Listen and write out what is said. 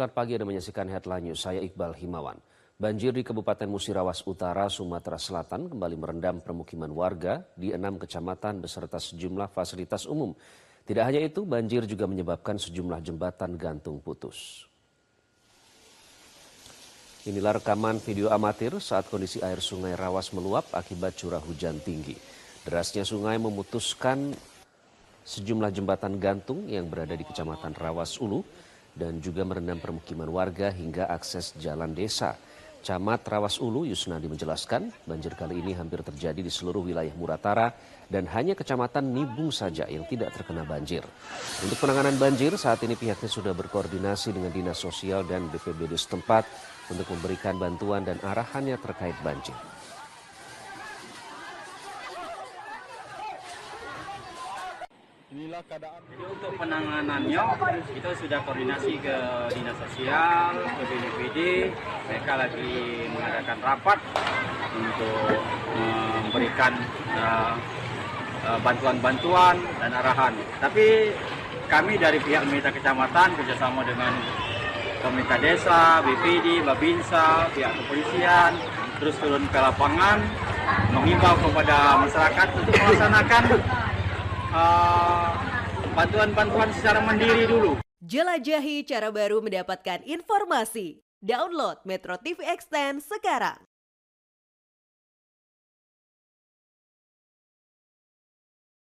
Selamat pagi Anda menyaksikan Headline News, saya Iqbal Himawan. Banjir di Kabupaten Musirawas Utara, Sumatera Selatan kembali merendam permukiman warga di enam kecamatan beserta sejumlah fasilitas umum. Tidak hanya itu, banjir juga menyebabkan sejumlah jembatan gantung putus. Inilah rekaman video amatir saat kondisi air sungai Rawas meluap akibat curah hujan tinggi. Derasnya sungai memutuskan sejumlah jembatan gantung yang berada di Kecamatan Rawas Ulu dan juga merendam permukiman warga hingga akses jalan desa. Camat Rawas Ulu Yusnadi menjelaskan, banjir kali ini hampir terjadi di seluruh wilayah Muratara dan hanya kecamatan Nibung saja yang tidak terkena banjir. Untuk penanganan banjir, saat ini pihaknya sudah berkoordinasi dengan Dinas Sosial dan BPBD setempat untuk memberikan bantuan dan arahannya terkait banjir. Inilah keadaan Jadi untuk penanganannya kita sudah koordinasi ke dinas sosial, ke BPBD, mereka lagi mengadakan rapat untuk memberikan uh, uh, bantuan-bantuan dan arahan. Tapi kami dari pihak pemerintah kecamatan kerjasama dengan pemerintah desa, BPD, Babinsa, pihak kepolisian, terus turun ke lapangan, mengimbau kepada masyarakat untuk melaksanakan uh, bantuan-bantuan secara mandiri dulu. Jelajahi cara baru mendapatkan informasi. Download Metro TV Extend sekarang.